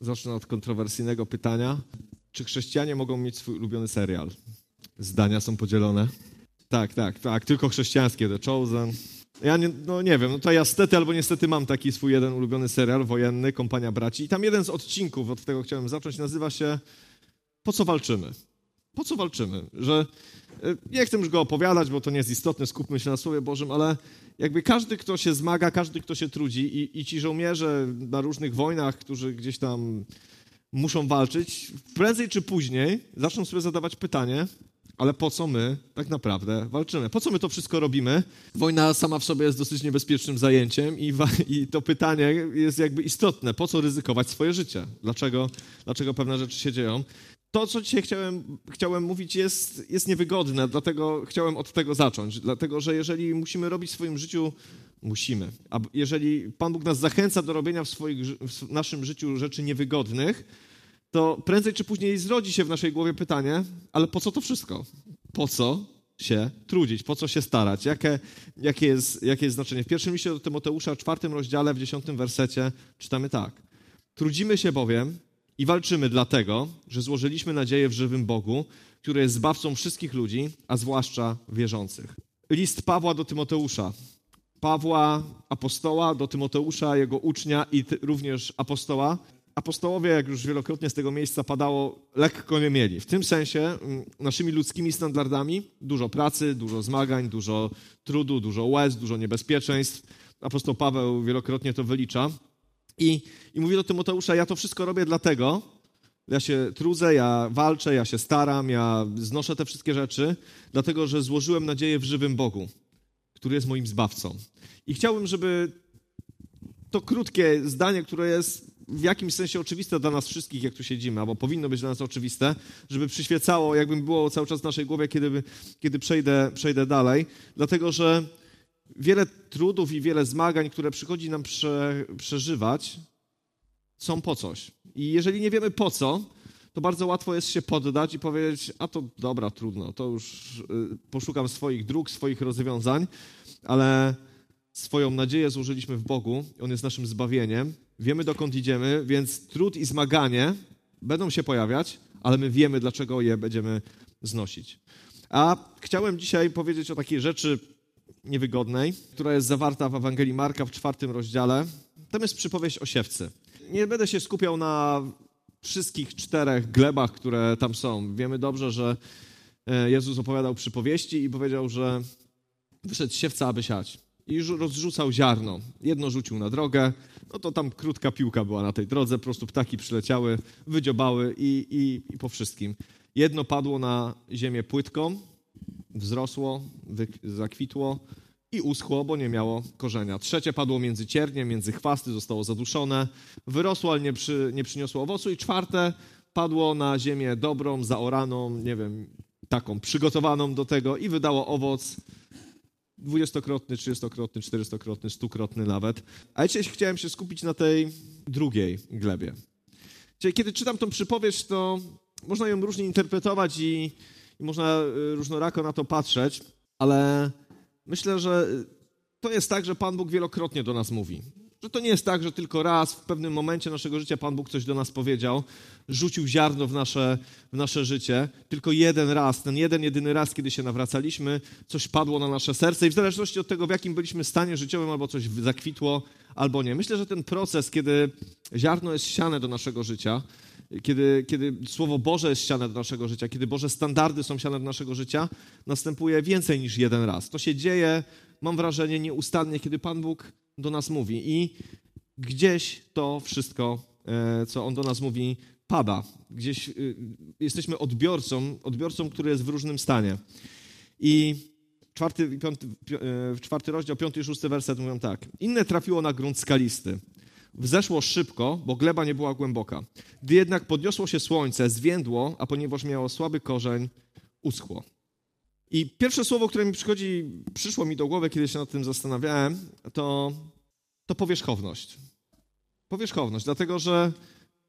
Zacznę od kontrowersyjnego pytania. Czy chrześcijanie mogą mieć swój ulubiony serial? Zdania są podzielone. Tak, tak, tak, tylko chrześcijańskie, The Chosen. Ja nie, no nie wiem, no to ja stety albo niestety mam taki swój jeden ulubiony serial wojenny, Kompania Braci. I tam jeden z odcinków, od tego chciałem zacząć, nazywa się Po co walczymy? Po co walczymy? Że e, nie chcę już go opowiadać, bo to nie jest istotne, skupmy się na Słowie Bożym, ale jakby każdy, kto się zmaga, każdy, kto się trudzi i, i ci żołnierze na różnych wojnach, którzy gdzieś tam muszą walczyć, prędzej czy później zaczną sobie zadawać pytanie, ale po co my tak naprawdę walczymy? Po co my to wszystko robimy? Wojna sama w sobie jest dosyć niebezpiecznym zajęciem i, i, to pytanie jest jakby istotne. Po co ryzykować swoje życie? Dlaczego, dlaczego pewne rzeczy się dzieją? To, co dzisiaj chciałem, chciałem mówić, jest, jest niewygodne, dlatego chciałem od tego zacząć. Dlatego, że jeżeli musimy robić w swoim życiu, musimy. A jeżeli Pan Bóg nas zachęca do robienia w, swoich, w naszym życiu rzeczy niewygodnych, to prędzej czy później zrodzi się w naszej głowie pytanie, ale po co to wszystko? Po co się trudzić? Po co się starać? Jakie, jakie, jest, jakie jest znaczenie? W pierwszym liście do Tymoteusza, w czwartym rozdziale, w dziesiątym wersecie czytamy tak. Trudzimy się bowiem i walczymy dlatego, że złożyliśmy nadzieję w żywym Bogu, który jest zbawcą wszystkich ludzi, a zwłaszcza wierzących. List Pawła do Tymoteusza. Pawła, apostoła, do Tymoteusza, jego ucznia i również apostoła, apostołowie, jak już wielokrotnie z tego miejsca padało, lekko nie mieli. W tym sensie mm, naszymi ludzkimi standardami dużo pracy, dużo zmagań, dużo trudu, dużo łez, dużo niebezpieczeństw. Apostoł Paweł wielokrotnie to wylicza. I, i mówi do Tymoteusza, ja to wszystko robię dlatego, ja się trudzę, ja walczę, ja się staram, ja znoszę te wszystkie rzeczy, dlatego że złożyłem nadzieję w żywym Bogu, który jest moim zbawcą. I chciałbym, żeby to krótkie zdanie, które jest w jakimś sensie oczywiste dla nas wszystkich, jak tu siedzimy, albo powinno być dla nas oczywiste, żeby przyświecało, jakby było cały czas w naszej głowie, kiedy, kiedy przejdę, przejdę dalej. Dlatego, że wiele trudów i wiele zmagań, które przychodzi nam prze, przeżywać, są po coś. I jeżeli nie wiemy po co, to bardzo łatwo jest się poddać i powiedzieć, a to dobra, trudno, to już y, poszukam swoich dróg, swoich rozwiązań, ale swoją nadzieję złożyliśmy w Bogu, On jest naszym zbawieniem, wiemy dokąd idziemy, więc trud i zmaganie będą się pojawiać, ale my wiemy, dlaczego je będziemy znosić. A chciałem dzisiaj powiedzieć o takiej rzeczy niewygodnej, która jest zawarta w Ewangelii Marka w czwartym rozdziale. Tam jest przypowieść o siewcy. Nie będę się skupiał na wszystkich czterech glebach, które tam są. Wiemy dobrze, że e, Jezus opowiadał przypowieści i powiedział, że wyszedł siewca, aby siać i rozrzucał ziarno. Jedno rzucił na drogę, no to tam krótka piłka była na tej drodze, po prostu ptaki przyleciały, wydziobały i, i, i po wszystkim. Jedno padło na ziemię płytką, wzrosło, zakwitło i uschło, bo nie miało korzenia. Trzecie padło między ciernie, między chwasty, zostało zaduszone, wyrosło, ale nie, przy, nie przyniosło owocu. I czwarte padło na ziemię dobrą, zaoraną, nie wiem, taką przygotowaną do tego i wydało owoc dwudziestokrotny, trzydziestokrotny, czterystokrotny, stukrotny nawet. A dzisiaj chciałem się skupić na tej drugiej glebie. Czyli kiedy czytam tą przypowieść, to można ją różnie interpretować i, i można y, różnorako na to patrzeć, ale myślę, że to jest tak, że Pan Bóg wielokrotnie do nas mówi. Że to nie jest tak, że tylko raz w pewnym momencie naszego życia Pan Bóg coś do nas powiedział, rzucił ziarno w nasze, w nasze życie. Tylko jeden raz, ten jeden, jedyny raz, kiedy się nawracaliśmy, coś padło na nasze serce i w zależności od tego, w jakim byliśmy stanie życiowym, albo coś zakwitło, albo nie. Myślę, że ten proces, kiedy ziarno jest siane do naszego życia, kiedy, kiedy Słowo Boże jest siane do naszego życia, kiedy Boże standardy są siane do naszego życia, następuje więcej niż jeden raz. To się dzieje, mam wrażenie, nieustannie, kiedy Pan Bóg do nas mówi. I gdzieś to wszystko, e, co On do nas mówi, pada. Gdzieś y, jesteśmy odbiorcą, odbiorcą, który jest w różnym stanie. I czwarty, piąty, e, czwarty rozdział, piąty i szósty werset mówią tak. Inne trafiło na grunt skalisty. Wzeszło szybko, bo gleba nie była głęboka. Gdy jednak podniosło się słońce, zwiędło, a ponieważ miało słaby korzeń, uschło. I pierwsze słowo, które mi przychodzi, przyszło mi do głowy, kiedy się nad tym zastanawiałem, to, to powierzchowność. Powierzchowność, dlatego że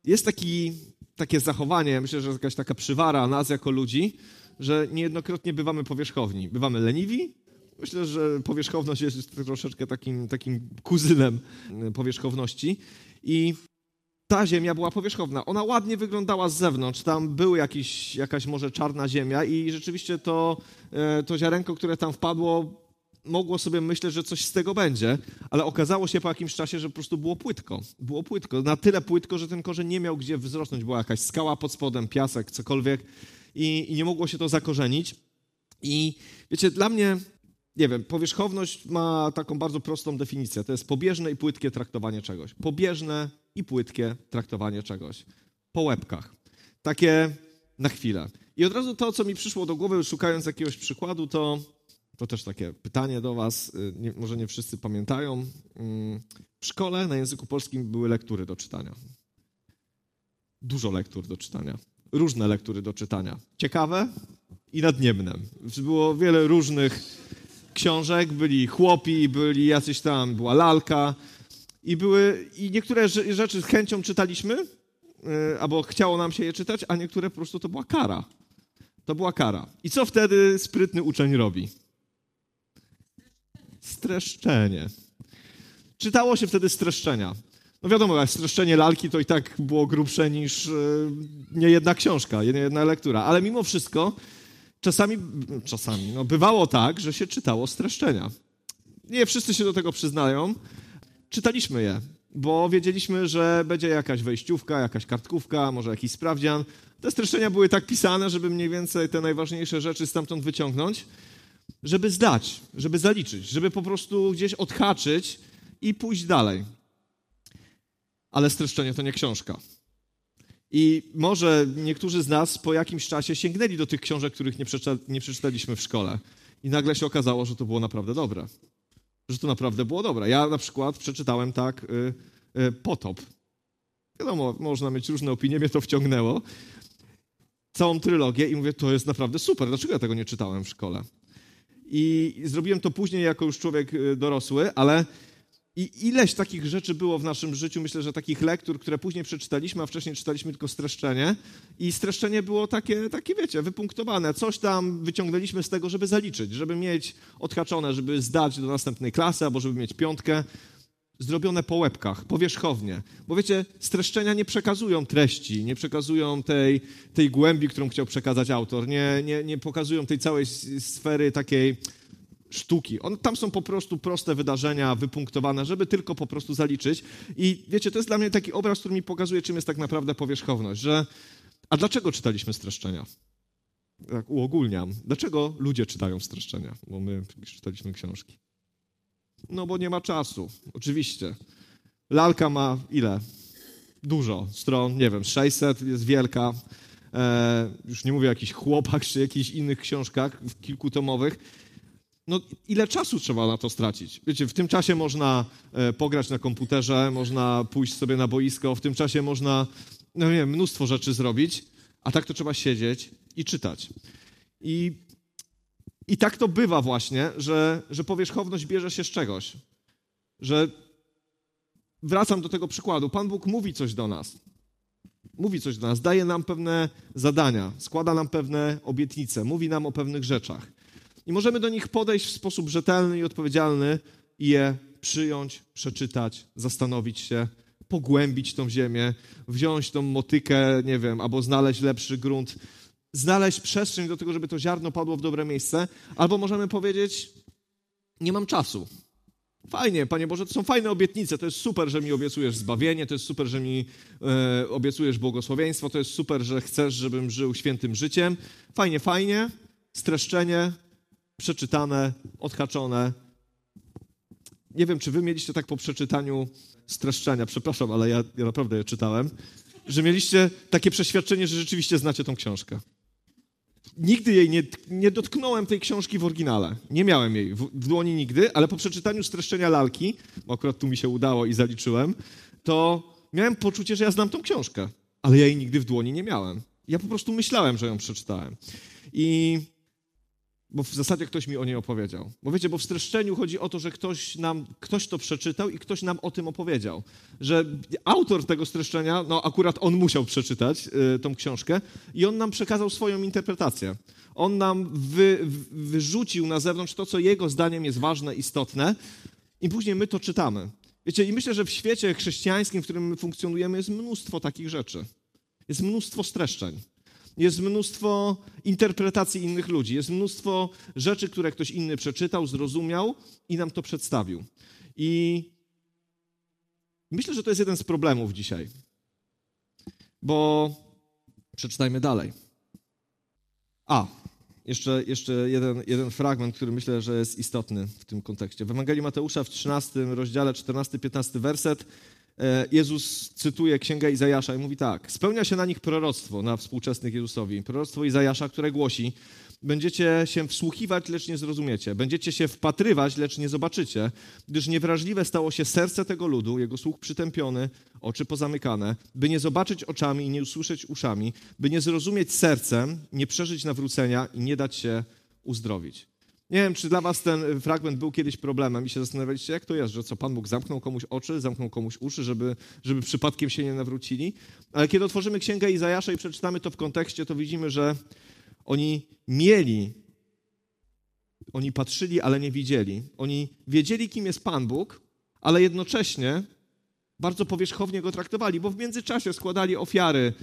jest taki, takie zachowanie, myślę, że jakaś taka przywara nas jako ludzi, że niejednokrotnie bywamy powierzchowni. Bywamy leniwi. Myślę, że powierzchowność jest troszeczkę takim, takim kuzynem powierzchowności. I ta ziemia była powierzchowna. Ona ładnie wyglądała z zewnątrz. Tam była jakiś, jakaś może czarna ziemia i rzeczywiście to, e, to ziarenko, które tam wpadło, mogło sobie myśleć, że coś z tego będzie, ale okazało się po jakimś czasie, że po prostu było płytko. Było płytko. Na tyle płytko, że ten korzeń nie miał gdzie wzrosnąć. Była jakaś skała pod spodem, piasek, cokolwiek i, i nie mogło się to zakorzenić. I wiecie, dla mnie nie wiem, powierzchowność ma taką bardzo prostą definicję. To jest pobieżne i płytkie traktowanie czegoś. Pobieżne i płytkie traktowanie czegoś. Po łebkach. Takie na chwilę. I od razu to, co mi przyszło do głowy, szukając jakiegoś przykładu, to, to też takie pytanie do Was. Y, nie, może nie wszyscy pamiętają. Mm, w szkole na języku polskim były lektury do czytania. Dużo lektur do czytania. Różne lektury do czytania. Ciekawe i nadniemne. Było wiele różnych książek, byli chłopi, byli jacyś tam, była lalka i były, i niektóre rzeczy z chęcią czytaliśmy, yy, albo chciało nam się je czytać, a niektóre po prostu to była kara. To była kara. I co wtedy sprytny uczeń robi? Streszczenie. Czytało się wtedy streszczenia. No wiadomo, streszczenie lalki to i tak było grubsze niż yy, nie jedna książka, nie jedna lektura, ale mimo wszystko czasami, czasami, no bywało tak, że się czytało streszczenia. Nie wszyscy się do tego przyznają. Czytaliśmy je, bo wiedzieliśmy, że będzie jakaś wejściówka, jakaś kartkówka, może jakiś sprawdzian. Te streszczenia były tak pisane, żeby mniej więcej te najważniejsze rzeczy stamtąd wyciągnąć, żeby zdać, żeby zaliczyć, żeby po prostu gdzieś odhaczyć i pójść dalej. Ale streszczenie to nie książka. I może niektórzy z nas po jakimś czasie sięgnęli do tych książek, których nie, nie przeczytaliśmy w szkole. I nagle się okazało, że to było naprawdę dobre. Że to naprawdę było dobre. Ja na przykład przeczytałem tak y, y, Potop. Wiadomo, można mieć różne opinie, mnie to wciągnęło. Całą trylogię i mówię, to jest naprawdę super. Dlaczego ja tego nie czytałem w szkole? I zrobiłem to później jako już człowiek y, dorosły, ale i ileś takich rzeczy było w naszym życiu, myślę, że takich lektur, które później przeczytaliśmy, a wcześniej czytaliśmy tylko streszczenie. I streszczenie było takie, takie wiecie, wypunktowane. Coś tam wyciągnęliśmy z tego, żeby zaliczyć, żeby mieć odhaczone, żeby zdać do następnej klasy, albo żeby mieć piątkę. Zrobione po łebkach, powierzchownie. Bo wiecie, streszczenia nie przekazują treści, nie przekazują tej, tej głębi, którą chciał przekazać autor, nie, nie, nie pokazują tej całej sfery takiej sztuki. On, tam są po prostu proste wydarzenia wypunktowane, żeby tylko po prostu zaliczyć. I wiecie, to jest dla mnie taki obraz, który mi pokazuje, czym jest tak naprawdę powierzchowność, że a dlaczego czytaliśmy streszczenia? Tak uogólniam. Dlaczego ludzie czytają streszczenia? Bo my czytaliśmy książki. No bo nie ma czasu, oczywiście. Lalka ma ile? Dużo stron, nie wiem, 600, jest wielka. E, już nie mówię o jakichś chłopach czy jakichś innych książkach kilkutomowych no ile czasu trzeba na to stracić? Wiecie, w tym czasie można e, pograć na komputerze, można pójść sobie na boisko, w tym czasie można, no nie wiem, mnóstwo rzeczy zrobić, a tak to trzeba siedzieć i czytać. I, i tak to bywa właśnie, że, że powierzchowność bierze się z czegoś. Że wracam do tego przykładu. Pan Bóg mówi coś do nas. Mówi coś do nas, daje nam pewne zadania, składa nam pewne obietnice, mówi nam o pewnych rzeczach. I możemy do nich podejść w sposób rzetelny i odpowiedzialny i je przyjąć, przeczytać, zastanowić się, pogłębić tą ziemię, wziąć tą motykę, nie wiem, albo znaleźć lepszy grunt, znaleźć przestrzeń do tego, żeby to ziarno padło w dobre miejsce, albo możemy powiedzieć, nie mam czasu. Fajnie, Panie Boże, to są fajne obietnice, to jest super, że mi obiecujesz zbawienie, to jest super, że mi e, obiecujesz błogosławieństwo, to jest super, że chcesz, żebym żył świętym życiem. Fajnie, fajnie, streszczenie, przeczytane, odhaczone. Nie wiem, czy wy mieliście tak po przeczytaniu streszczenia, przepraszam, ale ja, ja naprawdę je czytałem, że mieliście takie przeświadczenie, że rzeczywiście znacie tą książkę. Nigdy jej nie, nie dotknąłem tej książki w oryginale. Nie miałem jej w, w dłoni nigdy, ale po przeczytaniu streszczenia lalki, bo akurat tu mi się udało i zaliczyłem, to miałem poczucie, że ja znam tą książkę, ale ja jej nigdy w dłoni nie miałem. Ja po prostu myślałem, że ją przeczytałem. I bo w zasadzie ktoś mi o niej opowiedział. Bo wiecie, bo w streszczeniu chodzi o to, że ktoś nam, ktoś to przeczytał i ktoś nam o tym opowiedział. Że autor tego streszczenia, no akurat on musiał przeczytać y, tą książkę i on nam przekazał swoją interpretację. On nam wy, wyrzucił na zewnątrz to, co jego zdaniem jest ważne, istotne i później my to czytamy. Wiecie, i myślę, że w świecie chrześcijańskim, w którym my funkcjonujemy, jest mnóstwo takich rzeczy. Jest mnóstwo streszczeń. Jest mnóstwo interpretacji innych ludzi. Jest mnóstwo rzeczy, które ktoś inny przeczytał, zrozumiał i nam to przedstawił. I myślę, że to jest jeden z problemów dzisiaj. Bo przeczytajmy dalej. A, jeszcze, jeszcze jeden, jeden fragment, który myślę, że jest istotny w tym kontekście. W Ewangelii Mateusza w 13 rozdziale, 14-15 werset, Jezus cytuje księgę Izajasza i mówi tak: Spełnia się na nich proroctwo, na współczesnych Jezusowi. Proroctwo Izajasza, które głosi: Będziecie się wsłuchiwać, lecz nie zrozumiecie. Będziecie się wpatrywać, lecz nie zobaczycie, gdyż niewrażliwe stało się serce tego ludu, jego słuch przytępiony, oczy pozamykane, by nie zobaczyć oczami i nie usłyszeć uszami, by nie zrozumieć sercem, nie przeżyć nawrócenia i nie dać się uzdrowić. Nie wiem, czy dla was ten fragment był kiedyś problemem i się zastanawialiście, jak to jest, że co, Pan Bóg zamknął komuś oczy, zamknął komuś uszy, żeby, żeby przypadkiem się nie nawrócili. Ale kiedy otworzymy Księgę Izajasza i przeczytamy to w kontekście, to widzimy, że oni mieli, oni patrzyli, ale nie widzieli. Oni wiedzieli, kim jest Pan Bóg, ale jednocześnie bardzo powierzchownie go traktowali, bo w międzyczasie składali ofiary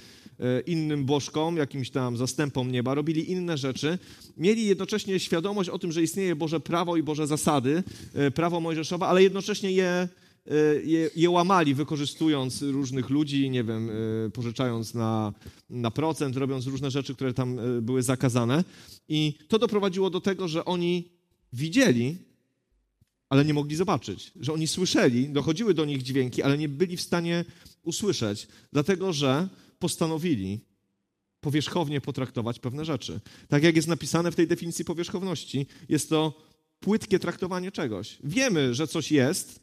e, innym bożkom, jakimś tam zastępom nieba, robili inne rzeczy. Mieli jednocześnie świadomość o tym, że istnieje Boże prawo i Boże zasady, e, prawo mojżeszowe, ale jednocześnie je E, je, je, łamali, wykorzystując różnych ludzi, nie wiem, pożyczając na, na procent, robiąc różne rzeczy, które tam były zakazane. I to doprowadziło do tego, że oni widzieli, ale nie mogli zobaczyć. Że oni słyszeli, dochodziły do nich dźwięki, ale nie byli w stanie usłyszeć, dlatego że postanowili powierzchownie potraktować pewne rzeczy. Tak jak jest napisane w tej definicji powierzchowności, jest to płytkie traktowanie czegoś. Wiemy, że coś jest,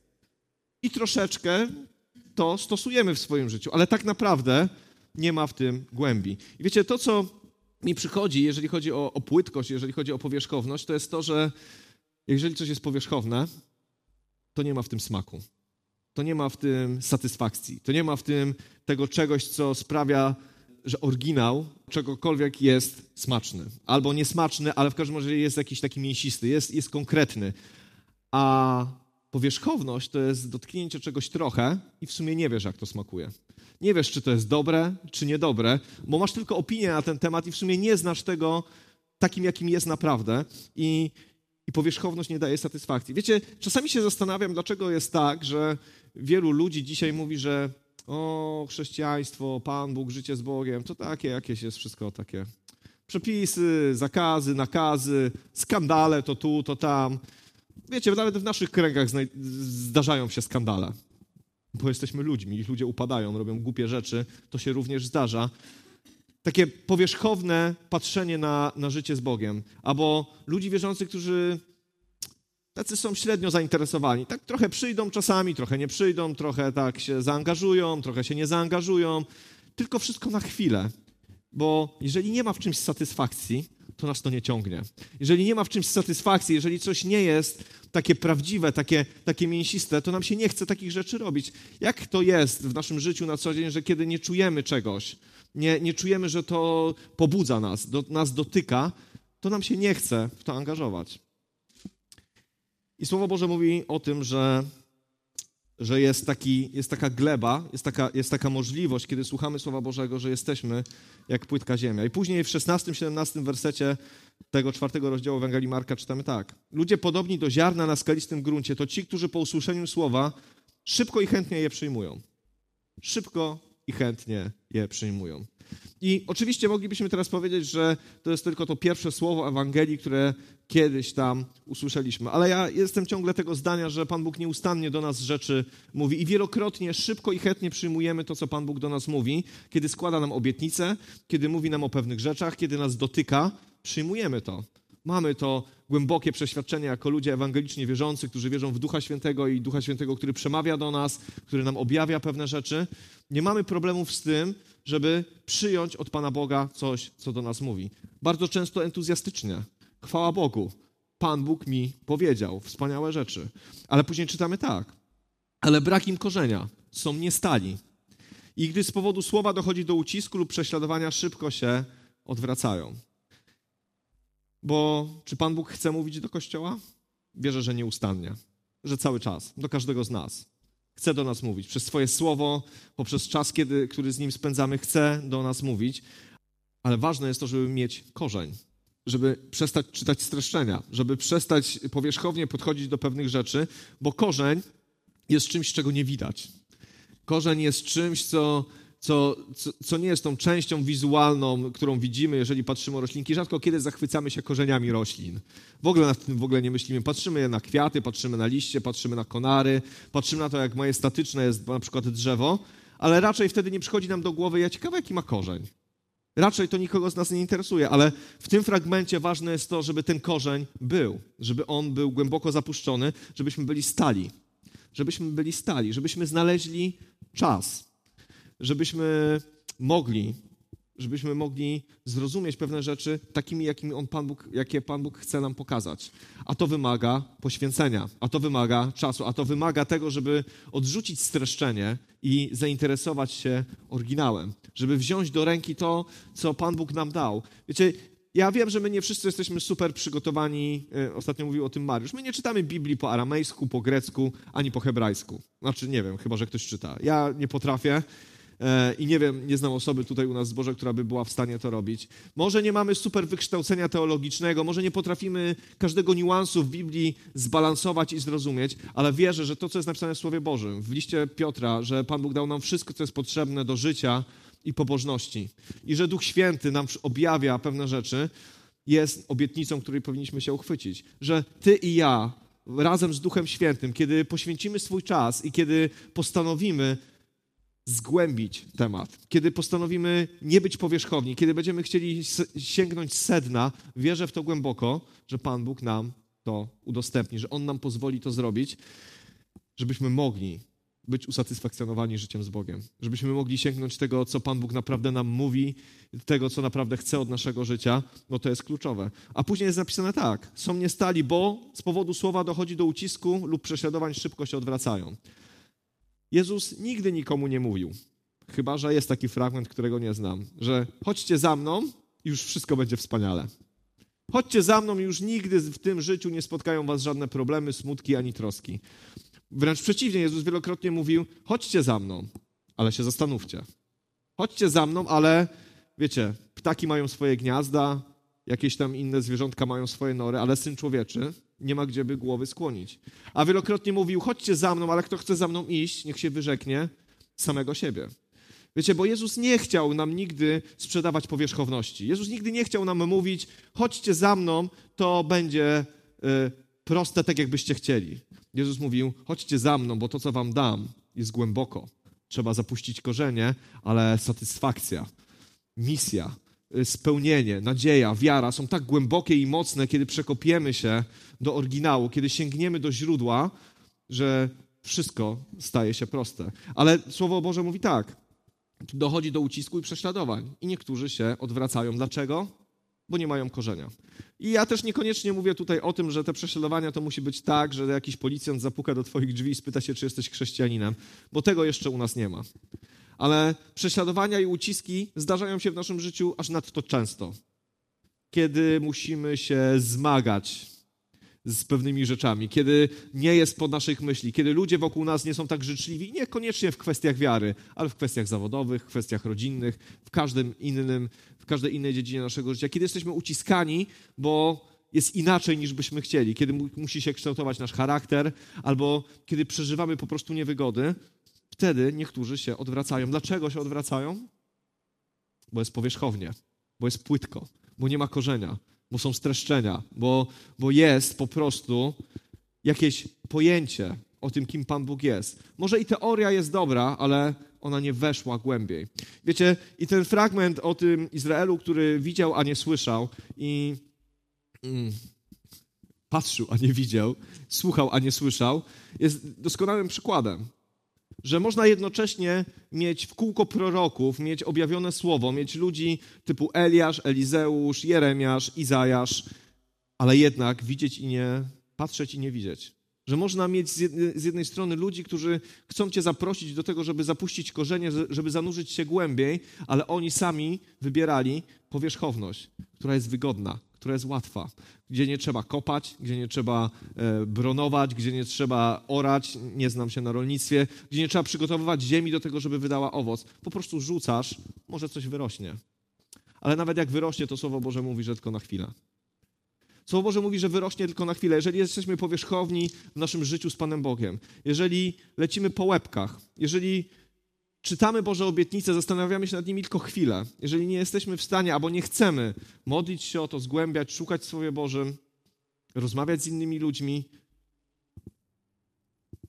i troszeczkę to stosujemy w swoim życiu, ale tak naprawdę nie ma w tym głębi. I wiecie, to co mi przychodzi, jeżeli chodzi o, o płytkość, jeżeli chodzi o powierzchowność, to jest to, że jeżeli coś jest powierzchowne, to nie ma w tym smaku. To nie ma w tym satysfakcji. To nie ma w tym tego czegoś, co sprawia, że oryginał czegokolwiek jest smaczny. Albo niesmaczny, ale w każdym razie jest jakiś taki mięsisty, jest, jest konkretny. A powierzchowność to jest dotknięcie czegoś trochę i w sumie nie wiesz, jak to smakuje. Nie wiesz, czy to jest dobre, czy niedobre, bo masz tylko opinię na ten temat i w sumie nie znasz tego takim, jakim jest naprawdę. I, i powierzchowność nie daje satysfakcji. Wiecie, czasami się zastanawiam, dlaczego jest tak, że wielu ludzi dzisiaj mówi, że o, chrześcijaństwo, Pan Bóg, życie z Bogiem, to takie jakieś jest wszystko takie. Przepisy, zakazy, nakazy, skandale, to tu, to tam. Wiecie, nawet w naszych kręgach zdarzają się skandale, bo jesteśmy ludźmi, ich ludzie upadają, robią głupie rzeczy, to się również zdarza. Takie powierzchowne patrzenie na, na życie z Bogiem, albo ludzi wierzących, którzy tacy są średnio zainteresowani. Tak trochę przyjdą czasami, trochę nie przyjdą, trochę tak się zaangażują, trochę się nie zaangażują, tylko wszystko na chwilę. Bo jeżeli nie ma w czymś satysfakcji, to nas to nie ciągnie. Jeżeli nie ma w czymś satysfakcji, jeżeli coś nie jest takie prawdziwe, takie, takie mięsiste, to nam się nie chce takich rzeczy robić. Jak to jest w naszym życiu na co dzień, że kiedy nie czujemy czegoś, nie, nie czujemy, że to pobudza nas, do, nas dotyka, to nam się nie chce w to angażować. I Słowo Boże mówi o tym, że że jest, taki, jest taka gleba, jest taka, jest taka możliwość, kiedy słuchamy Słowa Bożego, że jesteśmy jak płytka ziemia. I później w 16-17 wersecie tego czwartego rozdziału Ewangelii Marka czytamy tak. Ludzie podobni do ziarna na skalistym gruncie to ci, którzy po usłyszeniu Słowa szybko i chętnie je przyjmują. Szybko i chętnie je przyjmują. I oczywiście moglibyśmy teraz powiedzieć, że to jest tylko to pierwsze słowo Ewangelii, które kiedyś tam usłyszeliśmy. Ale ja jestem ciągle tego zdania, że Pan Bóg nieustannie do nas rzeczy mówi i wielokrotnie szybko i chętnie przyjmujemy to, co Pan Bóg do nas mówi, kiedy składa nam obietnice, kiedy mówi nam o pewnych rzeczach, kiedy nas dotyka, przyjmujemy to. Mamy to głębokie przeświadczenie jako ludzie ewangeliczni wierzący, którzy wierzą w Ducha Świętego i Ducha Świętego, który przemawia do nas, który nam objawia pewne rzeczy. Nie mamy problemów z tym, żeby przyjąć od Pana Boga coś, co do nas mówi. Bardzo często entuzjastycznie. Chwała Bogu. Pan Bóg mi powiedział wspaniałe rzeczy. Ale później czytamy tak. Ale brak im korzenia. Są niestali. I gdy z powodu słowa dochodzi do ucisku lub prześladowania, szybko się odwracają. Bo czy Pan Bóg chce mówić do Kościoła? Wierzę, że nieustannie. Że cały czas. Do każdego z nas. chce do nas mówić. Przez swoje słowo, poprzez czas, kiedy, który z nim spędzamy, chce do nas mówić. Ale ważne jest to, żeby mieć korzeń, żeby przestać czytać streszczenia, żeby przestać powierzchownie podchodzić do pewnych rzeczy, bo korzeń jest czymś, czego nie widać. Korzeń jest czymś, co co, co, co, nie jest tą częścią wizualną, którą widzimy, jeżeli patrzymy o roślinki. Rzadko kiedy zachwycamy się korzeniami roślin. W ogóle nad tym w ogóle nie myślimy. Patrzymy na kwiaty, patrzymy na liście, patrzymy na konary, patrzymy na to, jak majestatyczne jest na przykład drzewo, ale raczej wtedy nie przychodzi nam do głowy, ja ciekawe, jaki ma korzeń. Raczej to nikogo z nas nie interesuje, ale w tym fragmencie ważne jest to, żeby ten korzeń był, żeby on był głęboko zapuszczony, żebyśmy byli stali. Żebyśmy byli stali, żebyśmy znaleźli czas, żebyśmy mogli, żebyśmy mogli zrozumieć pewne rzeczy takimi, jakimi on Pan Bóg, jakie Pan Bóg chce nam pokazać. A to wymaga poświęcenia, a to wymaga czasu, a to wymaga tego, żeby odrzucić streszczenie i zainteresować się oryginałem, żeby wziąć do ręki to, co Pan Bóg nam dał. Wiecie, ja wiem, że my nie wszyscy jesteśmy super przygotowani. E, ostatnio mówił o tym Mariusz. My nie czytamy Biblii po aramejsku, po grecku, ani po hebrajsku. Znaczy, nie wiem, chyba że ktoś czyta. Ja nie potrafię. E, i nie wiem, nie znam osoby tutaj u nas w zborze, która by była w stanie to robić. Może nie mamy super wykształcenia teologicznego, może nie potrafimy każdego niuansu w Biblii zbalansować i zrozumieć, ale wierzę, że to, co jest napisane w Słowie Bożym, w liście Piotra, że Pan Bóg dał nam wszystko, co jest potrzebne do życia i pobożności i że Duch Święty nam objawia pewne rzeczy, jest obietnicą, której powinniśmy się uchwycić. Że Ty i ja razem z Duchem Świętym, kiedy poświęcimy swój czas i kiedy postanowimy zgłębić temat, kiedy postanowimy nie być powierzchowni, kiedy będziemy chcieli sięgnąć sedna, wierzę w to głęboko, że Pan Bóg nam to udostępni, że On nam pozwoli to zrobić, żebyśmy mogli być usatysfakcjonowani życiem z Bogiem, żebyśmy mogli sięgnąć tego, co Pan Bóg naprawdę nam mówi, tego, co naprawdę chce od naszego życia, no to jest kluczowe. A później jest napisane tak, są nie stali, bo z powodu słowa dochodzi do ucisku lub prześladowań szybko się odwracają. Jezus nigdy nikomu nie mówił, chyba że jest taki fragment, którego nie znam, że chodźcie za mną i już wszystko będzie wspaniale. Chodźcie za mną i już nigdy w tym życiu nie spotkają was żadne problemy, smutki ani troski. Wręcz przeciwnie, Jezus wielokrotnie mówił: chodźcie za mną, ale się zastanówcie. Chodźcie za mną, ale wiecie, ptaki mają swoje gniazda, jakieś tam inne zwierzątka mają swoje nory, ale syn człowieczy nie ma gdzie by głowy skłonić. A wielokrotnie mówił: chodźcie za mną, ale kto chce za mną iść, niech się wyrzeknie samego siebie. Wiecie, bo Jezus nie chciał nam nigdy sprzedawać powierzchowności. Jezus nigdy nie chciał nam mówić: chodźcie za mną, to będzie y, proste, tak jakbyście chcieli. Jezus mówił: chodźcie za mną, bo to, co wam dam, jest głęboko. Trzeba zapuścić korzenie, ale satysfakcja, misja, spełnienie, nadzieja, wiara są tak głębokie i mocne, kiedy przekopiemy się do oryginału, kiedy sięgniemy do źródła, że wszystko staje się proste. Ale Słowo Boże mówi tak: dochodzi do ucisku i prześladowań, i niektórzy się odwracają. Dlaczego? Bo nie mają korzenia. I ja też niekoniecznie mówię tutaj o tym, że te prześladowania to musi być tak, że jakiś policjant zapuka do Twoich drzwi i spyta się, czy jesteś chrześcijaninem, bo tego jeszcze u nas nie ma ale prześladowania i uciski zdarzają się w naszym życiu aż nadto często. Kiedy musimy się zmagać z pewnymi rzeczami, kiedy nie jest pod naszych myśli, kiedy ludzie wokół nas nie są tak życzliwi, niekoniecznie w kwestiach wiary, ale w kwestiach zawodowych, w kwestiach rodzinnych, w każdym innym, w każdej innej dziedzinie naszego życia, kiedy jesteśmy uciskani, bo jest inaczej niż byśmy chcieli, kiedy musi się kształtować nasz charakter, albo kiedy przeżywamy po prostu niewygody, wtedy niektórzy się odwracają. Dlaczego się odwracają? Bo jest powierzchownie, bo jest płytko, bo nie ma korzenia, bo są streszczenia, bo, bo jest po prostu jakieś pojęcie o tym, kim Pan Bóg jest. Może i teoria jest dobra, ale ona nie weszła głębiej. Wiecie, i ten fragment o tym Izraelu, który widział, a nie słyszał i mm, patrzył, a nie widział, słuchał, a nie słyszał, jest doskonałym przykładem że można jednocześnie mieć w kółko proroków, mieć objawione słowo, mieć ludzi typu Eliasz, Elizeusz, Jeremiasz, Izajasz, ale jednak widzieć i nie, patrzeć i nie widzieć. Że można mieć z jednej strony ludzi, którzy chcą Cię zaprosić do tego, żeby zapuścić korzenie, żeby zanurzyć się głębiej, ale oni sami wybierali powierzchowność, która jest wygodna, która jest łatwa, gdzie nie trzeba kopać, gdzie nie trzeba e, bronować, gdzie nie trzeba orać, nie znam się na rolnictwie, gdzie nie trzeba przygotowywać ziemi do tego, żeby wydała owoc. Po prostu rzucasz, może coś wyrośnie. Ale nawet jak wyrośnie, to Słowo Boże mówi, że tylko na chwilę. Słowo Boże mówi, że wyrośnie tylko na chwilę. Jeżeli jesteśmy powierzchowni w naszym życiu z Panem Bogiem, jeżeli lecimy po łebkach, jeżeli czytamy Boże obietnice, zastanawiamy się nad nimi tylko chwilę, jeżeli nie jesteśmy w stanie albo nie chcemy modlić się o to, zgłębiać, szukać Słowie Bożym, rozmawiać z innymi ludźmi,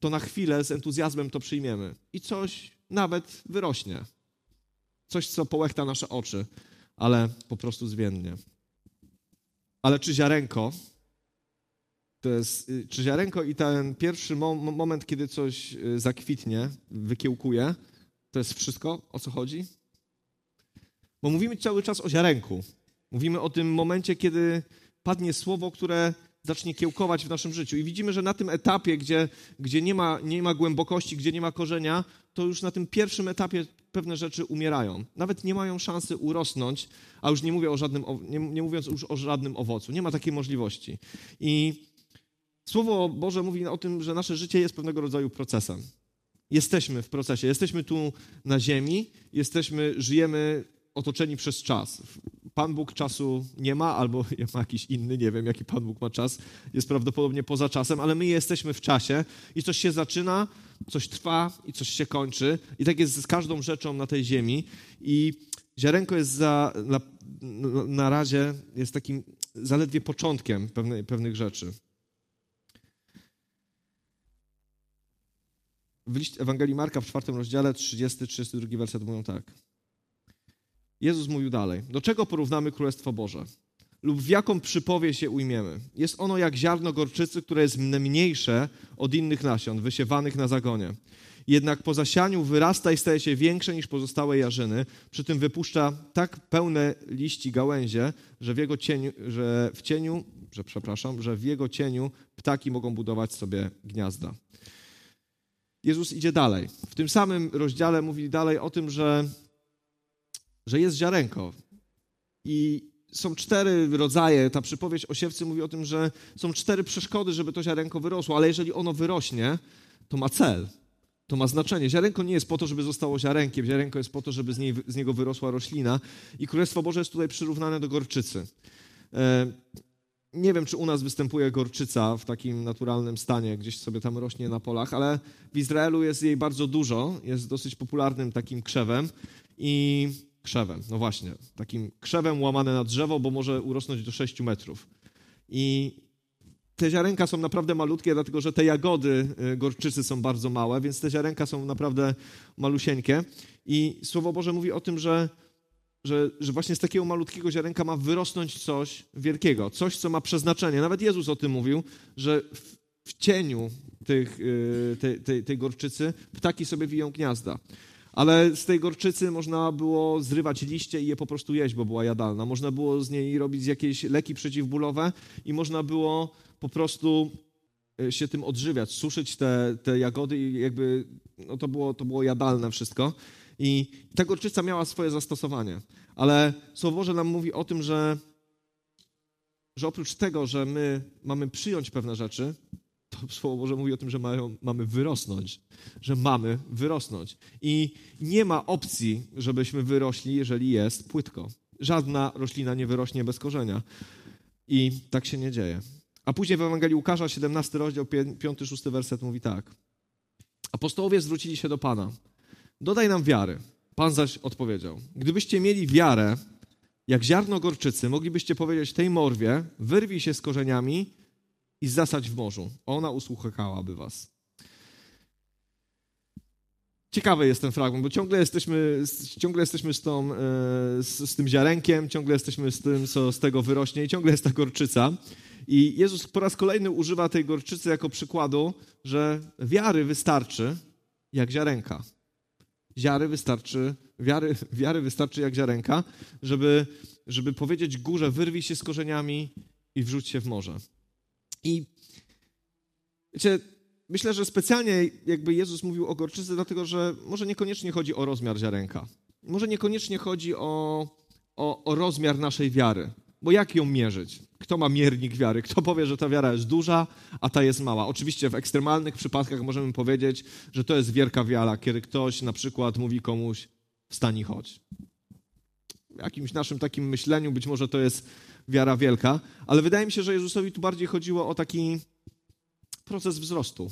to na chwilę z entuzjazmem to przyjmiemy i coś nawet wyrośnie. Coś, co połechta nasze oczy, ale po prostu zwiędnie. Ale czy ziarenko, to jest, y, czy ziarenko i ten pierwszy moment, kiedy coś y, zakwitnie, wykiełkuje, to jest wszystko, o co chodzi? Bo mówimy cały czas o ziarenku. Mówimy o tym momencie, kiedy padnie słowo, które zacznie kiełkować w naszym życiu. I widzimy, że na tym etapie, gdzie, gdzie nie, ma, nie ma głębokości, gdzie nie ma korzenia, to już na tym pierwszym etapie pewne rzeczy umierają. Nawet nie mają szansy urosnąć, a już nie, mówię o żadnym, nie, nie mówiąc już o żadnym owocu. Nie ma takiej możliwości. I Słowo Boże mówi o tym, że nasze życie jest pewnego rodzaju procesem. Jesteśmy w procesie, jesteśmy tu na ziemi, jesteśmy, żyjemy otoczeni przez czas. Pan Bóg czasu nie ma, albo ma jakiś inny, nie wiem, jaki Pan Bóg ma czas, jest prawdopodobnie poza czasem, ale my jesteśmy w czasie i coś się zaczyna, coś trwa i coś się kończy. I tak jest z każdą rzeczą na tej ziemi. I ziarenko jest za, na, na razie jest takim zaledwie początkiem pewne, pewnych rzeczy. W Ewangelii Marka w czwartym rozdziale, 30-32 werset mówią tak. Jezus mówił dalej. Do czego porównamy Królestwo Boże? Lub w jaką przypowieść się ujmiemy? Jest ono jak ziarno gorczycy, które jest mniejsze od innych nasion, wysiewanych na zagonie. Jednak po zasianiu wyrasta i staje się większe niż pozostałe jarzyny, przy tym wypuszcza tak pełne liści gałęzie, że w jego cieniu, że w cieniu, że przepraszam, że w jego cieniu ptaki mogą budować sobie gniazda. Jezus idzie dalej. W tym samym rozdziale mówi dalej o tym, że że jest ziarenko. I są cztery rodzaje, ta przypowieść o siewcy mówi o tym, że są cztery przeszkody, żeby to ziarenko wyrosło, ale jeżeli ono wyrośnie, to ma cel, to ma znaczenie. Ziarenko nie jest po to, żeby zostało ziarenkiem, ziarenko jest po to, żeby z, niej, z niego wyrosła roślina i Królestwo Boże jest tutaj przyrównane do gorczycy. Nie wiem, czy u nas występuje gorczyca w takim naturalnym stanie, gdzieś sobie tam rośnie na polach, ale w Izraelu jest jej bardzo dużo, jest dosyć popularnym takim krzewem i krzewem. No właśnie, takim krzewem łamane na drzewo, bo może urosnąć do 6 metrów. I te ziarenka są naprawdę malutkie, dlatego że te jagody y, gorczycy są bardzo małe, więc te ziarenka są naprawdę malusieńkie. I Słowo Boże mówi o tym, że, że, że właśnie z takiego malutkiego ziarenka ma wyrosnąć coś wielkiego, coś, co ma przeznaczenie. Nawet Jezus o tym mówił, że w, w cieniu tych, y, tej, tej, tej gorczycy ptaki sobie wiją gniazda. Ale z tej gorczycy można było zrywać liście i je po prostu jeść, bo była jadalna. Można było z niej robić jakieś leki przeciwbólowe i można było po prostu e, się tym odżywiać, suszyć te, te jagody i jakby no to, było, to było jadalne wszystko. I ta gorczyca miała swoje zastosowanie. Ale Słowo Boże nam mówi o tym, że, że oprócz tego, że my mamy przyjąć pewne rzeczy, to Słowo Boże mówi o tym, że mają, mamy wyrosnąć, że mamy wyrosnąć. I nie ma opcji, żebyśmy wyrośli, jeżeli jest płytko. Żadna roślina nie wyrośnie bez korzenia. I tak się nie dzieje. A później w Ewangelii Łukasza, 17 rozdział, 5-6 werset mówi tak. Apostołowie zwrócili się do Pana. Dodaj nam wiary. Pan zaś odpowiedział. Gdybyście mieli wiarę, jak ziarno gorczycy, moglibyście powiedzieć tej morwie, wyrwij się z korzeniami i zasadź w morzu. Ona usłuchałaby was. Ciekawy jest ten fragment, bo ciągle jesteśmy, ciągle jesteśmy z, tą, e, z, z, tym ziarenkiem, ciągle jesteśmy z tym, co z tego wyrośnie i ciągle jest ta gorczyca. I Jezus po raz kolejny używa tej gorczycy jako przykładu, że wiary wystarczy jak ziarenka. Wiary wystarczy, wiary, wiary wystarczy jak ziarenka, żeby, żeby powiedzieć górze, wyrwij się z korzeniami i wrzuć się w morze. I wiecie, myślę, że specjalnie jakby Jezus mówił o gorczycy, dlatego że może niekoniecznie chodzi o rozmiar ziarenka. Może niekoniecznie chodzi o, o, o rozmiar naszej wiary. Bo jak ją mierzyć? Kto ma miernik wiary? Kto powie, że ta wiara jest duża, a ta jest mała? Oczywiście w ekstremalnych przypadkach możemy powiedzieć, że to jest wielka wiara, kiedy ktoś na przykład mówi komuś wstań i chodź. W jakimś naszym takim myśleniu być może to jest wiara wielka, ale wydaje mi się, że Jezusowi tu bardziej chodziło o taki proces wzrostu.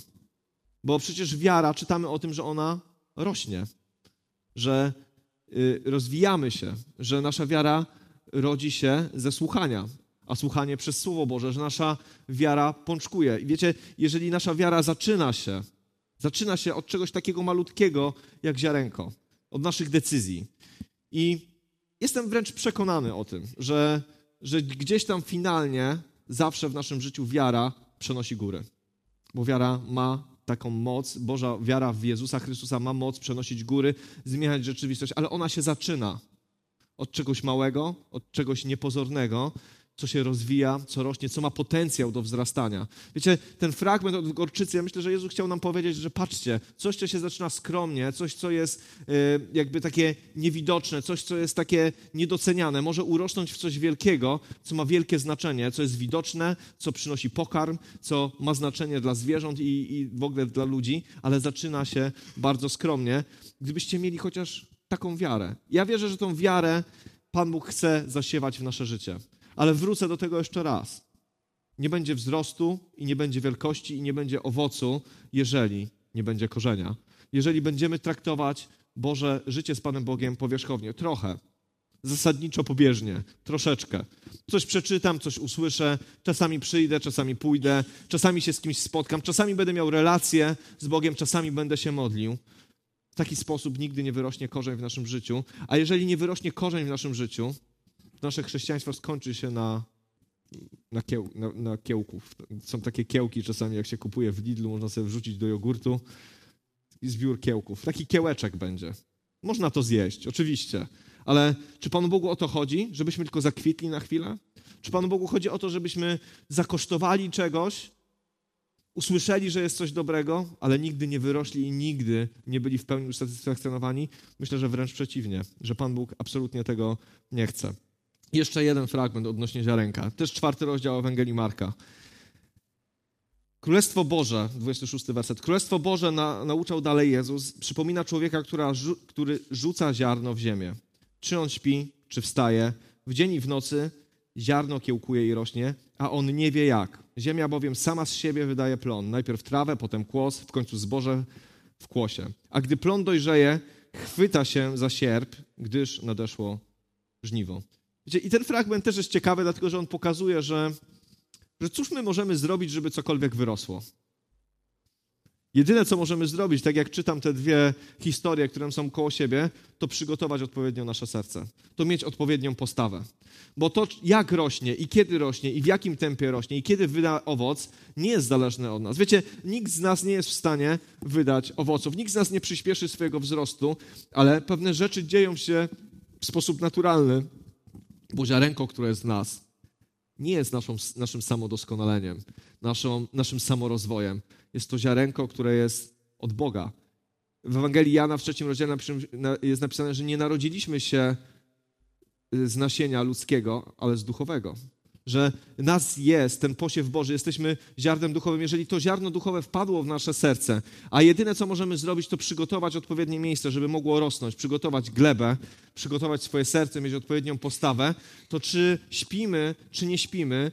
Bo przecież wiara, czytamy o tym, że ona rośnie, że y, rozwijamy się, że nasza wiara rodzi się ze słuchania, a słuchanie przez Słowo Boże, że nasza wiara pączkuje. I wiecie, jeżeli nasza wiara zaczyna się, zaczyna się od czegoś takiego malutkiego jak ziarenko, od naszych decyzji. I jestem wręcz przekonany o tym, że, że gdzieś tam finalnie zawsze w naszym życiu wiara przenosi góry. Bo wiara ma taką moc, Boża wiara w Jezusa Chrystusa ma moc przenosić góry, zmieniać rzeczywistość, ale ona się zaczyna od czegoś małego, od czegoś niepozornego, co się rozwija, co rośnie, co ma potencjał do wzrastania. Wiecie, ten fragment od gorczycy, ja myślę, że Jezus chciał nam powiedzieć, że patrzcie, coś, co się zaczyna skromnie, coś, co jest e, jakby takie niewidoczne, coś, co jest takie niedoceniane, może urosnąć w coś wielkiego, co ma wielkie znaczenie, co jest widoczne, co przynosi pokarm, co ma znaczenie dla zwierząt i, i w ogóle dla ludzi, ale zaczyna się bardzo skromnie. Gdybyście mieli chociaż taką wiarę. Ja wierzę, że tą wiarę Pan Bóg chce zasiewać w nasze życie. Ale wrócę do tego jeszcze raz. Nie będzie wzrostu i nie będzie wielkości i nie będzie owocu, jeżeli nie będzie korzenia. Jeżeli będziemy traktować Boże życie z Panem Bogiem powierzchownie, trochę, zasadniczo pobieżnie, troszeczkę. Coś przeczytam, coś usłyszę, czasami przyjdę, czasami pójdę, czasami się z kimś spotkam, czasami będę miał relację z Bogiem, czasami będę się modlił. Taki sposób nigdy nie wyrośnie korzeń w naszym życiu. A jeżeli nie wyrośnie korzeń w naszym życiu, nasze chrześcijaństwo skończy się na, na, kieł, na, na kiełków. Są takie kiełki czasami, jak się kupuje w Lidlu, można sobie wrzucić do jogurtu i zbiór kiełków. Taki kiełeczek będzie. Można to zjeść, oczywiście. Ale czy Panu Bogu o to chodzi, żebyśmy tylko zakwitli na chwilę? Czy Panu Bogu chodzi o to, żebyśmy zakosztowali czegoś, usłyszeli, że jest coś dobrego, ale nigdy nie wyrośli i nigdy nie byli w pełni usatysfakcjonowani? Myślę, że wręcz przeciwnie, że Pan Bóg absolutnie tego nie chce. Jeszcze jeden fragment odnośnie ziarenka. Też czwarty rozdział Ewangelii Marka. Królestwo Boże, 26 werset. Królestwo Boże na, nauczał dalej Jezus. Przypomina człowieka, która, który rzuca ziarno w ziemię. Czy on śpi, czy wstaje. W dzień i w nocy ziarno kiełkuje i rośnie, a on nie wie jak. Ziemia bowiem sama z siebie wydaje plon. Najpierw trawę, potem kłos, w końcu zboże w kłosie. A gdy plon dojrzeje, chwyta się za sierp, gdyż nadeszło żniwo. Wiecie, I ten fragment też jest ciekawy, dlatego że on pokazuje, że, że cóż my możemy zrobić, żeby cokolwiek wyrosło. Jedyne, co możemy zrobić, tak jak czytam te dwie historie, które są koło siebie, to przygotować odpowiednio nasze serce. To mieć odpowiednią postawę. Bo to, jak rośnie i kiedy rośnie i w jakim tempie rośnie i kiedy wyda owoc, nie jest zależne od nas. Wiecie, nikt z nas nie jest w stanie wydać owoców. Nikt z nas nie przyspieszy swojego wzrostu, ale pewne rzeczy dzieją się w sposób naturalny bo ziarenko, które jest w nas, nie jest naszą, naszym samodoskonaleniem, naszą, naszym samorozwojem. Jest to ziarenko, które jest od Boga. W Ewangelii Jana w trzecim rozdziale jest napisane, że nie narodziliśmy się z nasienia ludzkiego, ale z duchowego że nas jest ten posiew Boży, jesteśmy ziarnem duchowym. Jeżeli to ziarno duchowe wpadło w nasze serce, a jedyne, co możemy zrobić, to przygotować odpowiednie miejsce, żeby mogło rosnąć, przygotować glebę, przygotować swoje serce, mieć odpowiednią postawę, to czy śpimy, czy nie śpimy,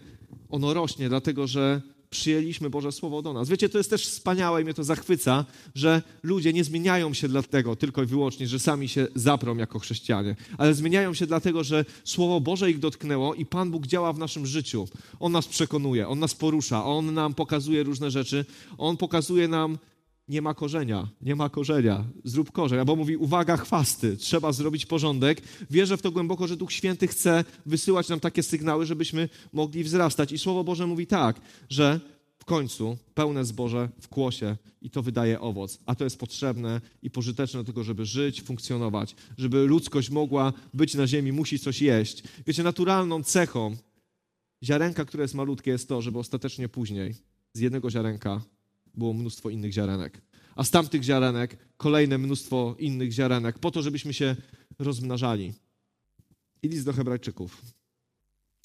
ono rośnie, dlatego że przyjęliśmy Boże Słowo do nas. Wiecie, to jest też wspaniałe i mnie to zachwyca, że ludzie nie zmieniają się dlatego tylko i wyłącznie, że sami się zaprą jako chrześcijanie, ale zmieniają się dlatego, że Słowo Boże ich dotknęło i Pan Bóg działa w naszym życiu. On nas przekonuje, On nas porusza, On nam pokazuje różne rzeczy, On pokazuje nam, nie ma korzenia, nie ma korzenia, zrób korzeń. Albo mówi, uwaga, chwasty, trzeba zrobić porządek. Wierzę w to głęboko, że Duch Święty chce wysyłać nam takie sygnały, żebyśmy mogli wzrastać. I Słowo Boże mówi tak, że w końcu pełne zboże w kłosie i to wydaje owoc. A to jest potrzebne i pożyteczne do tego, żeby żyć, funkcjonować, żeby ludzkość mogła być na ziemi, musi coś jeść. Wiecie, naturalną cechą ziarenka, które jest malutkie, jest to, żeby ostatecznie później z jednego ziarenka było mnóstwo innych ziarenek. A z tamtych ziarenek kolejne mnóstwo innych ziarenek, po to, żebyśmy się rozmnażali. I list do Hebrajczyków.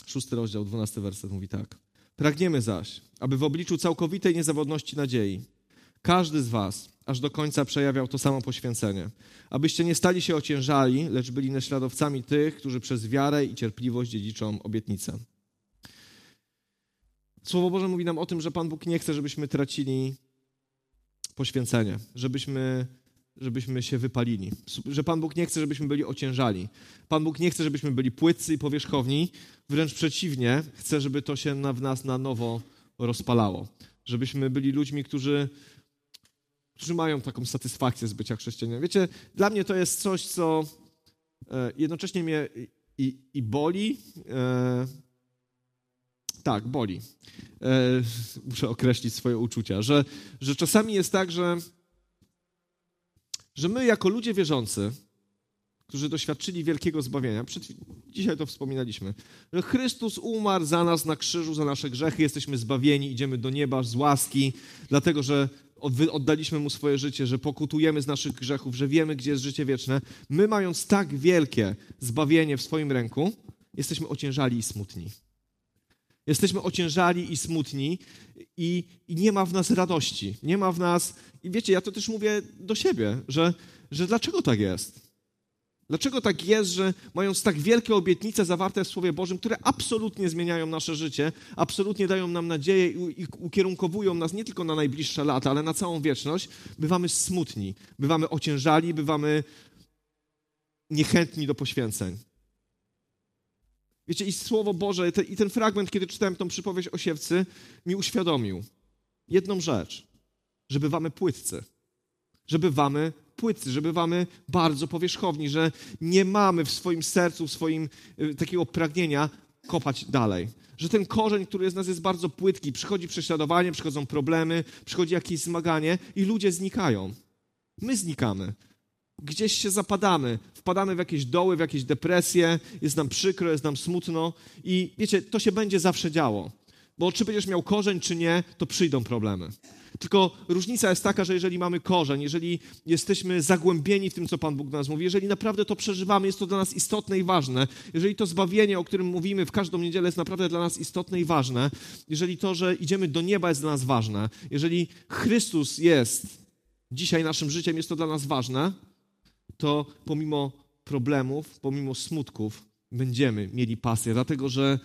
Szósty rozdział, dwunasty werset mówi tak. Pragniemy zaś, aby w obliczu całkowitej niezawodności nadziei każdy z was aż do końca przejawiał to samo poświęcenie, abyście nie stali się ociężali, lecz byli naśladowcami tych, którzy przez wiarę i cierpliwość dziedziczą obietnicę. Słowo Boże mówi nam o tym, że Pan Bóg nie chce, żebyśmy tracili poświęcenie, żebyśmy, żebyśmy się wypalili, że Pan Bóg nie chce, żebyśmy byli ociężali. Pan Bóg nie chce, żebyśmy byli płytcy i powierzchowni, wręcz przeciwnie, chce, żeby to się w nas na nowo rozpalało. Żebyśmy byli ludźmi, którzy, którzy mają taką satysfakcję z bycia chrześcijaninem. Wiecie, dla mnie to jest coś, co e, jednocześnie mnie i, i boli, e, tak, boli. E, muszę określić swoje uczucia, że, że czasami jest tak, że, że my jako ludzie wierzący, którzy doświadczyli wielkiego zbawienia, przed, dzisiaj to wspominaliśmy, że Chrystus umarł za nas na krzyżu, za nasze grzechy, jesteśmy zbawieni, idziemy do nieba z łaski, dlatego że oddaliśmy Mu swoje życie, że pokutujemy z naszych grzechów, że wiemy, gdzie jest życie wieczne. My, mając tak wielkie zbawienie w swoim ręku, jesteśmy ociężali i smutni. Jesteśmy ociężali i smutni i, i, nie ma w nas radości, nie ma w nas... I wiecie, ja to też mówię do siebie, że, że dlaczego tak jest? Dlaczego tak jest, że mając tak wielkie obietnice zawarte w Słowie Bożym, które absolutnie zmieniają nasze życie, absolutnie dają nam nadzieję i, ukierunkowują nas nie tylko na najbliższe lata, ale na całą wieczność, bywamy smutni, bywamy ociężali, bywamy niechętni do poświęceń. Wiecie, i Słowo Boże, te, i ten fragment, kiedy czytałem tą przypowieść o siewcy, mi uświadomił jedną rzecz, że bywamy płytcy, że bywamy płytcy, że bywamy bardzo powierzchowni, że nie mamy w swoim sercu, w swoim y, takiego pragnienia kopać dalej. Że ten korzeń, który jest w nas, jest bardzo płytki. Przychodzi prześladowanie, przychodzą problemy, przychodzi jakieś zmaganie i ludzie znikają. My znikamy gdzieś się zapadamy, wpadamy w jakieś doły, w jakieś depresje, jest nam przykro, jest nam smutno i wiecie, to się będzie zawsze działo. Bo czy będziesz miał korzeń, czy nie, to przyjdą problemy. Tylko różnica jest taka, że jeżeli mamy korzeń, jeżeli jesteśmy zagłębieni w tym, co Pan Bóg do nas mówi, jeżeli naprawdę to przeżywamy, jest to dla nas istotne i ważne, jeżeli to zbawienie, o którym mówimy w każdą niedzielę, jest naprawdę dla nas istotne i ważne, jeżeli to, że idziemy do nieba, jest dla nas ważne, jeżeli Chrystus jest dzisiaj naszym życiem, jest to dla nas ważne, to pomimo problemów, pomimo smutków, będziemy mieli pasję, dlatego że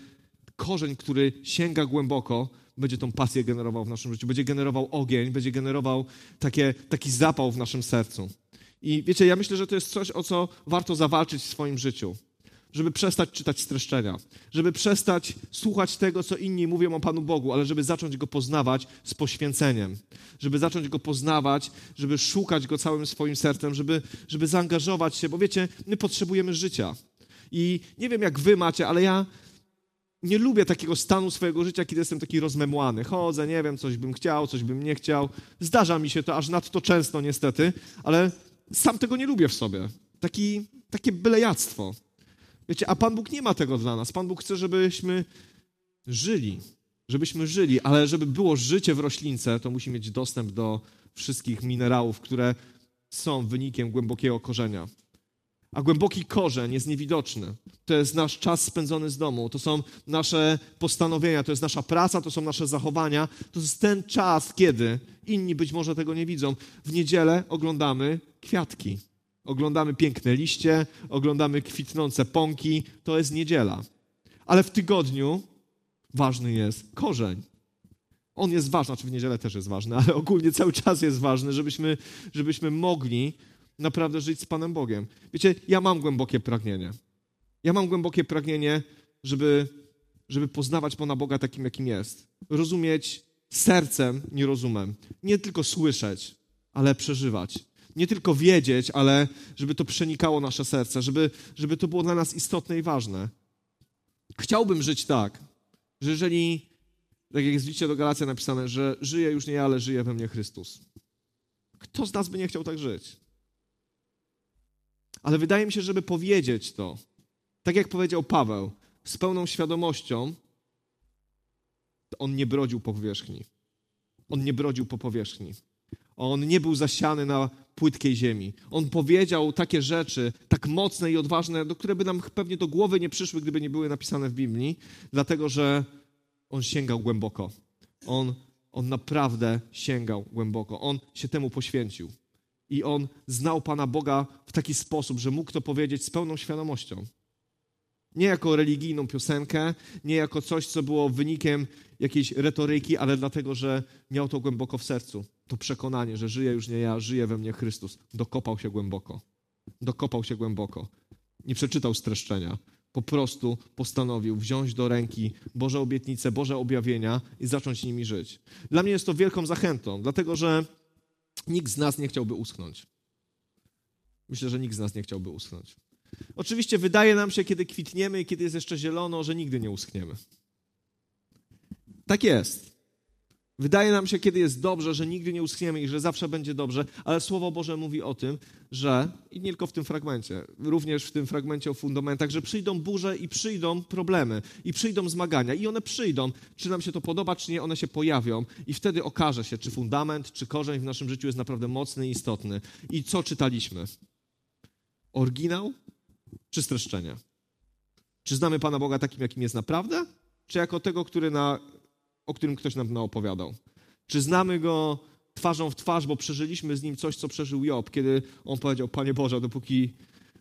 korzeń, który sięga głęboko, będzie tą pasję generował w naszym życiu, będzie generował ogień, będzie generował takie, taki zapał w naszym sercu. I wiecie, ja myślę, że to jest coś, o co warto zawalczyć w swoim życiu żeby przestać czytać streszczenia, żeby przestać słuchać tego, co inni mówią o Panu Bogu, ale żeby zacząć Go poznawać z poświęceniem, żeby zacząć Go poznawać, żeby szukać Go całym swoim sercem, żeby, żeby zaangażować się, bo wiecie, my potrzebujemy życia. I nie wiem, jak wy macie, ale ja nie lubię takiego stanu swojego życia, kiedy jestem taki rozmemłany. Chodzę, nie wiem, coś bym chciał, coś bym nie chciał. Zdarza mi się to aż nadto często, niestety, ale sam tego nie lubię w sobie. Taki, takie bylejactwo. Wiecie, a Pan Bóg nie ma tego dla nas. Pan Bóg chce, żebyśmy żyli, żebyśmy żyli, ale żeby było życie w roślince, to musi mieć dostęp do wszystkich minerałów, które są wynikiem głębokiego korzenia. A głęboki korzeń jest niewidoczny. To jest nasz czas spędzony z domu, to są nasze postanowienia, to jest nasza praca, to są nasze zachowania. To jest ten czas, kiedy inni być może tego nie widzą. W niedzielę oglądamy kwiatki. Oglądamy piękne liście, oglądamy kwitnące pąki. To jest niedziela. Ale w tygodniu ważny jest korzeń. On jest ważny, znaczy w niedzielę też jest ważny, ale ogólnie cały czas jest ważny, żebyśmy, żebyśmy mogli naprawdę żyć z Panem Bogiem. Wiecie, ja mam głębokie pragnienie. Ja mam głębokie pragnienie, żeby, żeby poznawać Pana Boga takim, jakim jest. Rozumieć sercem, nie rozumem. Nie tylko słyszeć, ale przeżywać nie tylko wiedzieć, ale żeby to przenikało nasze serce, żeby, żeby to było dla nas istotne i ważne. Chciałbym żyć tak, że jeżeli, tak jak jest w liście do Galacja napisane, że żyje już nie ja, ale żyje we mnie Chrystus. Kto z nas by nie chciał tak żyć? Ale wydaje mi się, żeby powiedzieć to, tak jak powiedział Paweł, z pełną świadomością, on nie brodził po powierzchni. On nie brodził po powierzchni. On nie był zasiany na płytkiej ziemi. On powiedział takie rzeczy, tak mocne i odważne, do które by nam pewnie do głowy nie przyszły, gdyby nie były napisane w Biblii, dlatego że on sięgał głęboko. On, on naprawdę sięgał głęboko. On się temu poświęcił. I on znał Pana Boga w taki sposób, że mógł to powiedzieć z pełną świadomością. Nie jako religijną piosenkę, nie jako coś, co było wynikiem jakiejś retoryki, ale dlatego, że miał to głęboko w sercu. To przekonanie, że żyje już nie ja, żyje we mnie Chrystus. Dokopał się głęboko. Dokopał się głęboko. Nie przeczytał streszczenia. Po prostu postanowił wziąć do ręki Boże obietnice, Boże objawienia i zacząć nimi żyć. Dla mnie jest to wielką zachętą, dlatego że nikt z nas nie chciałby uschnąć. Myślę, że nikt z nas nie chciałby uschnąć. Oczywiście wydaje nam się, kiedy kwitniemy i kiedy jest jeszcze zielono, że nigdy nie uschniemy. Tak jest. Wydaje nam się, kiedy jest dobrze, że nigdy nie uschniemy i że zawsze będzie dobrze, ale Słowo Boże mówi o tym, że, i nie tylko w tym fragmencie, również w tym fragmencie o fundamentach, że przyjdą burze i przyjdą problemy, i przyjdą zmagania, i one przyjdą. Czy nam się to podoba, czy nie, one się pojawią, i wtedy okaże się, czy fundament, czy korzeń w naszym życiu jest naprawdę mocny i istotny. I co czytaliśmy? Oryginał, czy streszczenie? Czy znamy Pana Boga takim, jakim jest naprawdę? Czy jako tego, który na, o którym ktoś nam opowiadał? Czy znamy Go twarzą w twarz, bo przeżyliśmy z Nim coś, co przeżył Job, kiedy On powiedział, Panie Boże, dopóki,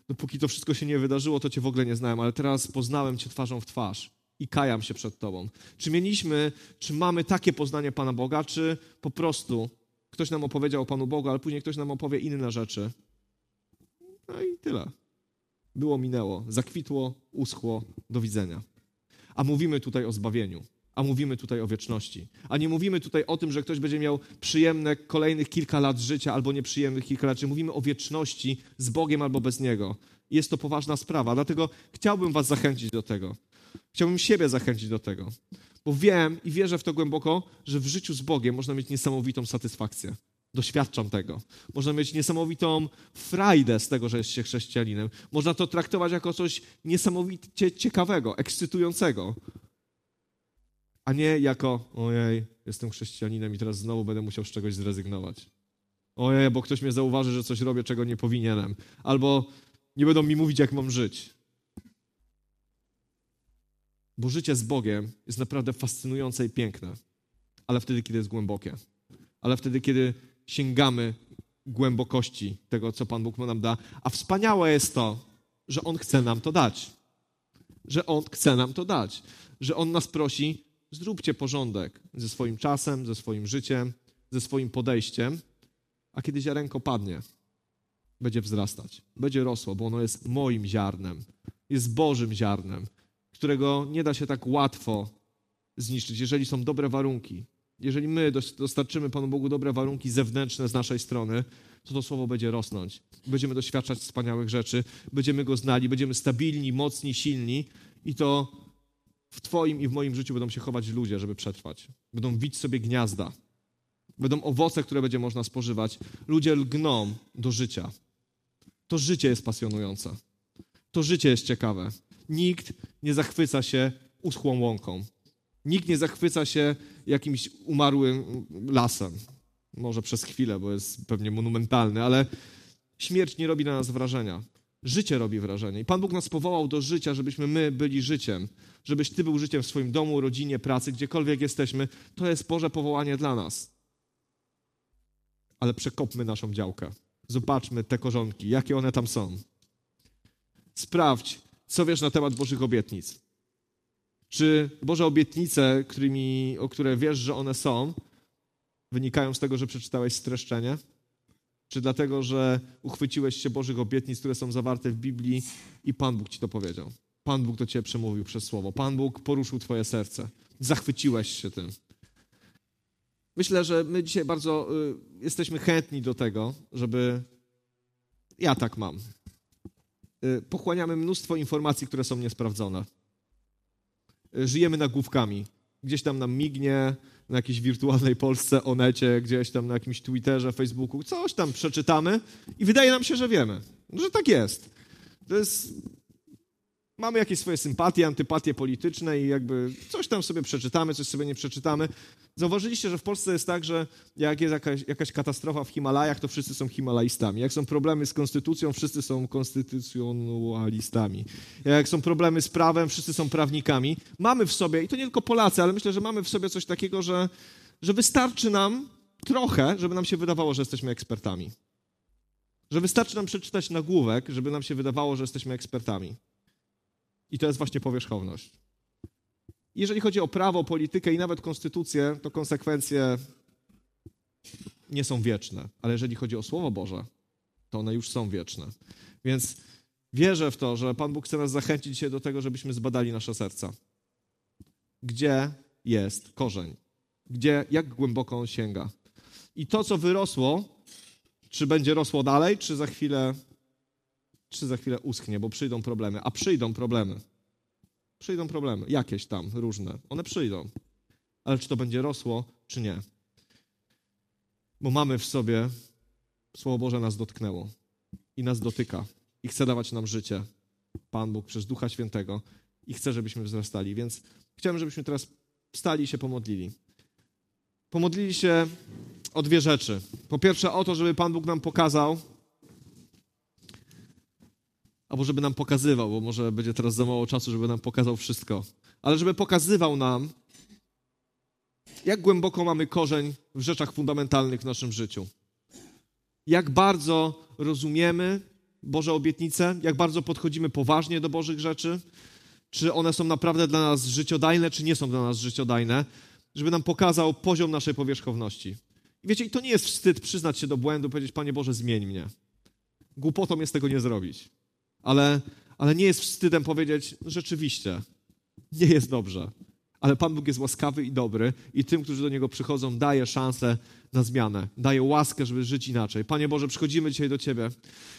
dopóki to wszystko się nie wydarzyło, to Cię w ogóle nie znałem, ale teraz poznałem Cię twarzą w twarz i kajam się przed Tobą. Czy mieliśmy, czy mamy takie poznanie Pana Boga, czy po prostu ktoś nam opowiedział o Panu Bogu, ale później ktoś nam opowie inne rzeczy? No i tyle. Było, minęło, zakwitło, uschło, do widzenia. A mówimy tutaj o zbawieniu, a mówimy tutaj o wieczności. A nie mówimy tutaj o tym, że ktoś będzie miał przyjemne kolejnych kilka lat życia albo nieprzyjemnych kilka lat. Czyli mówimy o wieczności z Bogiem albo bez Niego. Jest to poważna sprawa, dlatego chciałbym Was zachęcić do tego. Chciałbym siebie zachęcić do tego, bo wiem i wierzę w to głęboko, że w życiu z Bogiem można mieć niesamowitą satysfakcję. Doświadczam tego. Można mieć niesamowitą frajdę z tego, że jest się chrześcijaninem. Można to traktować jako coś niesamowicie ciekawego, ekscytującego. A nie jako, ojej, jestem chrześcijaninem i teraz znowu będę musiał z czegoś zrezygnować. Ojej, bo ktoś mnie zauważy, że coś robię, czego nie powinienem. Albo nie będą mi mówić, jak mam żyć. Bo życie z Bogiem jest naprawdę fascynujące i piękne, ale wtedy, kiedy jest głębokie. Ale wtedy, kiedy sięgamy głębokości tego, co Pan Bóg nam da. A wspaniałe jest to, że On chce nam to dać. Że On chce nam to dać. Że On nas prosi, zróbcie porządek ze swoim czasem, ze swoim życiem, ze swoim podejściem, a kiedy ziarenko padnie, będzie wzrastać, będzie rosło, bo ono jest moim ziarnem, jest Bożym ziarnem, którego nie da się tak łatwo zniszczyć, jeżeli są dobre warunki, jeżeli my dostarczymy Panu Bogu dobre warunki zewnętrzne z naszej strony, to to słowo będzie rosnąć. Będziemy doświadczać wspaniałych rzeczy, będziemy go znali, będziemy stabilni, mocni, silni i to w Twoim i w moim życiu będą się chować ludzie, żeby przetrwać. Będą wić sobie gniazda. Będą owoce, które będzie można spożywać. Ludzie lgną do życia. To życie jest pasjonujące. To życie jest ciekawe. Nikt nie zachwyca się uschłą łąką. Nikt nie zachwyca się jakimś umarłym lasem. Może przez chwilę, bo jest pewnie monumentalny, ale śmierć nie robi na nas wrażenia. Życie robi wrażenie. I Pan Bóg nas powołał do życia, żebyśmy my byli życiem. Żebyś Ty był życiem w swoim domu, rodzinie, pracy, gdziekolwiek jesteśmy. To jest Boże powołanie dla nas. Ale przekopmy naszą działkę. Zobaczmy te korzonki, jakie one tam są. Sprawdź, co wiesz na temat Bożych obietnic. Czy Boże obietnice, którymi, o które wiesz, że one są, wynikają z tego, że przeczytałeś streszczenie? Czy dlatego, że uchwyciłeś się Bożych obietnic, które są zawarte w Biblii i Pan Bóg ci to powiedział? Pan Bóg do ciebie przemówił przez słowo. Pan Bóg poruszył twoje serce. Zachwyciłeś się tym. Myślę, że my dzisiaj bardzo y, jesteśmy chętni do tego, żeby. Ja tak mam. Y, pochłaniamy mnóstwo informacji, które są niesprawdzone żyjemy nagłówkami. Gdzieś tam nam mignie na jakiejś wirtualnej Polsce, Onecie, gdzieś tam na jakimś Twitterze, Facebooku, coś tam przeczytamy i wydaje nam się, że wiemy, że tak jest. To jest mamy jakieś swoje sympatie, antypatie polityczne i jakby coś tam sobie przeczytamy, coś sobie nie przeczytamy. Zauważyliście, że w Polsce jest tak, że jak jest jakaś, jakaś katastrofa w Himalajach, to wszyscy są Himalajstami. Jak są problemy z konstytucją, wszyscy są konstytucjonalistami. Jak są problemy z prawem, wszyscy są prawnikami. Mamy w sobie, i to nie tylko Polacy, ale myślę, że mamy w sobie coś takiego, że, że wystarczy nam trochę, żeby nam się wydawało, że jesteśmy ekspertami. Że wystarczy nam przeczytać nagłówek, żeby nam się wydawało, że jesteśmy ekspertami. I to jest właśnie powierzchowność. Jeżeli chodzi o prawo, politykę i nawet konstytucję, to konsekwencje nie są wieczne. Ale jeżeli chodzi o Słowo Boże, to one już są wieczne. Więc wierzę w to, że Pan Bóg chce nas zachęcić dzisiaj do tego, żebyśmy zbadali nasze serca. Gdzie jest korzeń? Gdzie, jak głęboko on sięga? I to, co wyrosło, czy będzie rosło dalej, czy za chwilę, czy za chwilę uschnie, bo przyjdą problemy. A przyjdą problemy. Przyjdą problemy, jakieś tam, różne. One przyjdą. Ale czy to będzie rosło, czy nie? Bo mamy w sobie, Słowo Boże nas dotknęło i nas dotyka i chce dawać nam życie. Pan Bóg przez Ducha Świętego i chce, żebyśmy wzrastali. Więc chciałem, żebyśmy teraz wstali i się pomodlili. Pomodlili się o dwie rzeczy. Po pierwsze o to, żeby Pan Bóg nam pokazał, albo żeby nam pokazywał, bo może będzie teraz za mało czasu, żeby nam pokazał wszystko, ale żeby pokazywał nam, jak głęboko mamy korzeń w rzeczach fundamentalnych w naszym życiu. Jak bardzo rozumiemy Boże obietnice, jak bardzo podchodzimy poważnie do Bożych rzeczy, czy one są naprawdę dla nas życiodajne, czy nie są dla nas życiodajne, żeby nam pokazał poziom naszej powierzchowności. I wiecie, i to nie jest wstyd przyznać się do błędu, powiedzieć, Panie Boże, zmień mnie. Głupotą jest tego nie zrobić. Ale, ale nie jest wstydem powiedzieć, rzeczywiście, nie jest dobrze. Ale Pan Bóg jest łaskawy i dobry i tym, którzy do Niego przychodzą, daje szansę na zmianę. Daje łaskę, żeby żyć inaczej. Panie Boże, przychodzimy dzisiaj do Ciebie.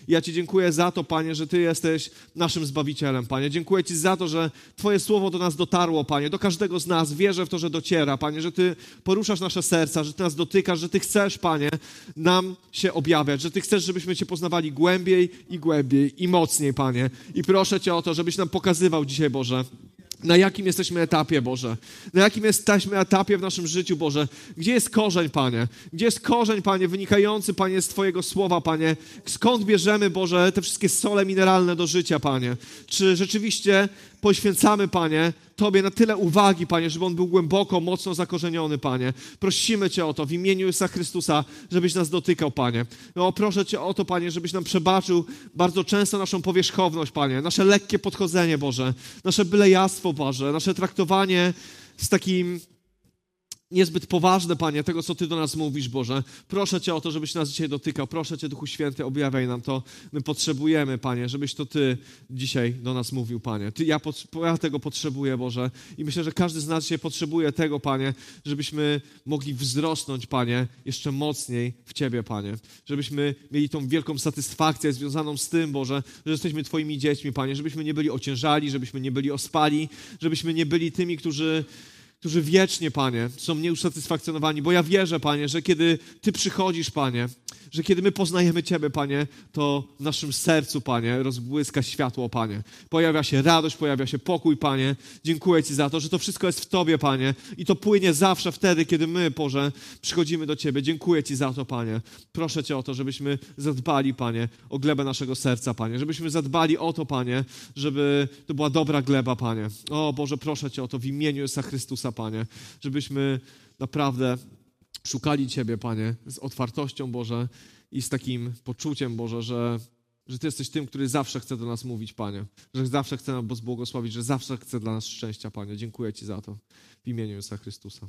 Ja Ci dziękuję za to, Panie, że Ty jesteś naszym Zbawicielem, Panie. Dziękuję Ci za to, że Twoje słowo do nas dotarło, Panie, do każdego z nas. Wierzę w to, że dociera, Panie, że Ty poruszasz nasze serca, że Ty nas dotykasz, że Ty chcesz, Panie, nam się objawiać, że Ty chcesz, żebyśmy Cię poznawali głębiej i głębiej i mocniej, Panie. I proszę Cię o to, żebyś nam pokazywał dzisiaj, Boże, na jakim jesteśmy etapie, Boże? Na jakim jesteśmy etapie w naszym życiu, Boże? Gdzie jest korzeń, Panie? Gdzie jest korzeń, Panie, wynikający, Panie, z Twojego słowa, Panie? Skąd bierzemy, Boże, te wszystkie sole mineralne do życia, Panie? Czy rzeczywiście poświęcamy, Panie, Tobie na tyle uwagi, Panie, żeby On był głęboko, mocno zakorzeniony, Panie. Prosimy Cię o to w imieniu Jezusa Chrystusa, żebyś nas dotykał, Panie. No, proszę Cię o to, Panie, żebyś nam przebaczył bardzo często naszą powierzchowność, Panie, nasze lekkie podchodzenie, Boże, nasze bylejastwo, Boże, nasze traktowanie z takim niezbyt poważne, Panie, tego, co Ty do nas mówisz, Boże. Proszę Cię o to, żebyś nas dzisiaj dotykał. Proszę Cię, Duchu Święty, objawiaj nam to. My potrzebujemy, Panie, żebyś to Ty dzisiaj do nas mówił, Panie. Ty, ja, ja tego potrzebuję, Boże. I myślę, że każdy z nas dzisiaj potrzebuje tego, Panie, żebyśmy mogli wzrosnąć, Panie, jeszcze mocniej w Ciebie, Panie. Żebyśmy mieli tą wielką satysfakcję związaną z tym, Boże, że jesteśmy Twoimi dziećmi, Panie. Żebyśmy nie byli ociężali, żebyśmy nie byli ospali, żebyśmy nie byli tymi, którzy którzy wiecznie, Panie, są nieusatysfakcjonowani, bo ja wierzę, Panie, że kiedy Ty przychodzisz, Panie, że kiedy my poznajemy Ciebie, Panie, to w naszym sercu, Panie, rozbłyska światło, Panie. Pojawia się radość, pojawia się pokój, Panie. Dziękuję Ci za to, że to wszystko jest w Tobie, Panie. I to płynie zawsze wtedy, kiedy my, Boże, przychodzimy do Ciebie. Dziękuję Ci za to, Panie. Proszę Cię o to, żebyśmy zadbali, Panie, o glebę naszego serca, Panie. Żebyśmy zadbali o to, Panie, żeby to była dobra gleba, Panie. O Boże, proszę Cię o to w imieniu Jezusa Chrystusa, Panie. Żebyśmy naprawdę szukali Ciebie, Panie, z otwartością, Boże, i z takim poczuciem, Boże, że, że Ty jesteś tym, który zawsze chce do nas mówić, Panie, że zawsze chce nas błogosławić, że zawsze chce dla nas szczęścia, Panie. Dziękuję Ci za to w imieniu Jezusa Chrystusa.